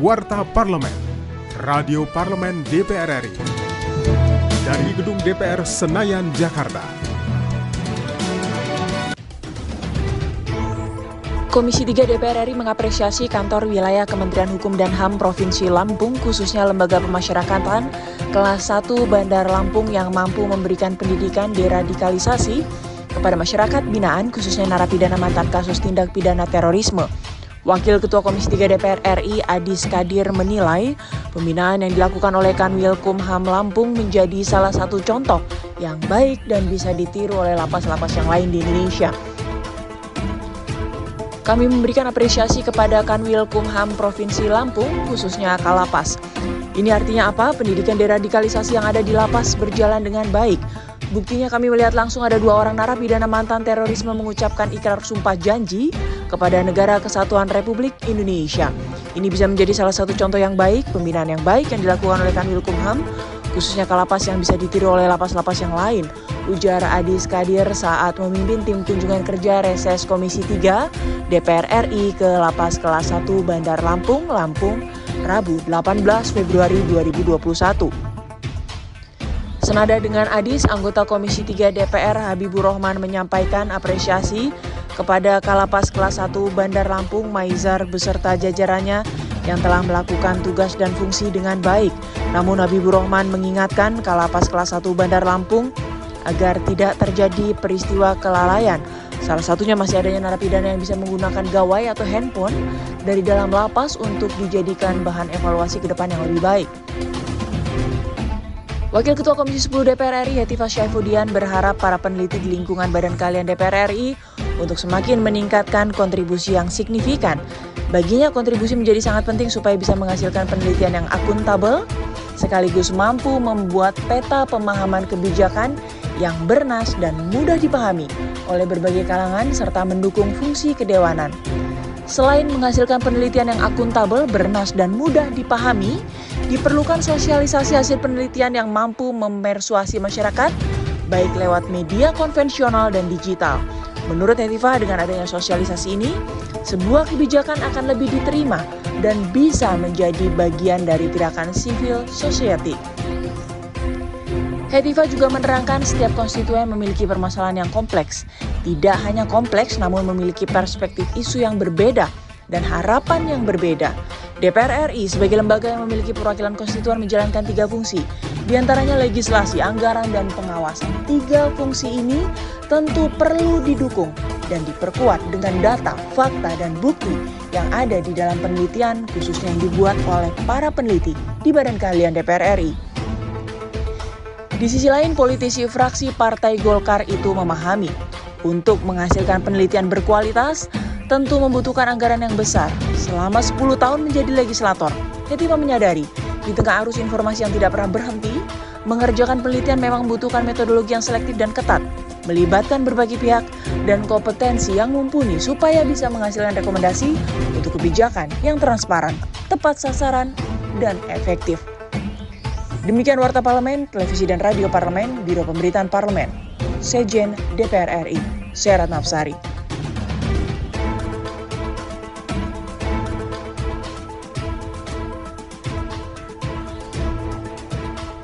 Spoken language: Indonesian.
Warta Parlemen, Radio Parlemen DPR RI. Dari Gedung DPR Senayan, Jakarta. Komisi 3 DPR RI mengapresiasi kantor wilayah Kementerian Hukum dan HAM Provinsi Lampung, khususnya Lembaga Pemasyarakatan, kelas 1 Bandar Lampung yang mampu memberikan pendidikan deradikalisasi kepada masyarakat binaan, khususnya narapidana mantan kasus tindak pidana terorisme. Wakil Ketua Komisi 3 DPR RI Adis Kadir menilai pembinaan yang dilakukan oleh Kanwil Kumham Lampung menjadi salah satu contoh yang baik dan bisa ditiru oleh lapas-lapas yang lain di Indonesia. Kami memberikan apresiasi kepada Kanwil Kumham Provinsi Lampung, khususnya Kalapas. Ini artinya apa? Pendidikan deradikalisasi yang ada di lapas berjalan dengan baik. Buktinya kami melihat langsung ada dua orang narapidana mantan terorisme mengucapkan ikrar sumpah janji kepada negara kesatuan Republik Indonesia. Ini bisa menjadi salah satu contoh yang baik, pembinaan yang baik yang dilakukan oleh Kanwil Kumham, khususnya Kalapas yang bisa ditiru oleh lapas-lapas yang lain ujar Adis Kadir saat memimpin tim kunjungan kerja reses Komisi 3 DPR RI ke Lapas Kelas 1 Bandar Lampung, Lampung, Rabu 18 Februari 2021. Senada dengan Adis, anggota Komisi 3 DPR Habibur Rahman menyampaikan apresiasi kepada Kalapas Kelas 1 Bandar Lampung Maizar beserta jajarannya yang telah melakukan tugas dan fungsi dengan baik. Namun Habibur Rahman mengingatkan Kalapas Kelas 1 Bandar Lampung agar tidak terjadi peristiwa kelalaian. Salah satunya masih adanya narapidana yang bisa menggunakan gawai atau handphone dari dalam lapas untuk dijadikan bahan evaluasi ke depan yang lebih baik. Wakil Ketua Komisi 10 DPR RI Hetifah Syaifudian berharap para peneliti di lingkungan Badan Kalian DPR RI untuk semakin meningkatkan kontribusi yang signifikan. Baginya kontribusi menjadi sangat penting supaya bisa menghasilkan penelitian yang akuntabel, sekaligus mampu membuat peta pemahaman kebijakan yang bernas dan mudah dipahami oleh berbagai kalangan serta mendukung fungsi kedewanan. Selain menghasilkan penelitian yang akuntabel, bernas, dan mudah dipahami, diperlukan sosialisasi hasil penelitian yang mampu memersuasi masyarakat, baik lewat media konvensional dan digital. Menurut Hetifah, dengan adanya sosialisasi ini, sebuah kebijakan akan lebih diterima dan bisa menjadi bagian dari gerakan civil society. Hetiva juga menerangkan setiap konstituen memiliki permasalahan yang kompleks. Tidak hanya kompleks, namun memiliki perspektif isu yang berbeda dan harapan yang berbeda. DPR RI sebagai lembaga yang memiliki perwakilan konstituen menjalankan tiga fungsi, di antaranya legislasi, anggaran, dan pengawasan. Tiga fungsi ini tentu perlu didukung dan diperkuat dengan data, fakta, dan bukti yang ada di dalam penelitian khususnya yang dibuat oleh para peneliti di Badan Keahlian DPR RI. Di sisi lain, politisi fraksi Partai Golkar itu memahami untuk menghasilkan penelitian berkualitas tentu membutuhkan anggaran yang besar. Selama 10 tahun menjadi legislator, Ketika menyadari di tengah arus informasi yang tidak pernah berhenti, mengerjakan penelitian memang membutuhkan metodologi yang selektif dan ketat, melibatkan berbagai pihak dan kompetensi yang mumpuni supaya bisa menghasilkan rekomendasi untuk kebijakan yang transparan, tepat sasaran, dan efektif. Demikian Warta Parlemen, Televisi dan Radio Parlemen, Biro Pemberitaan Parlemen. Sejen DPR RI, Serat Nafsari.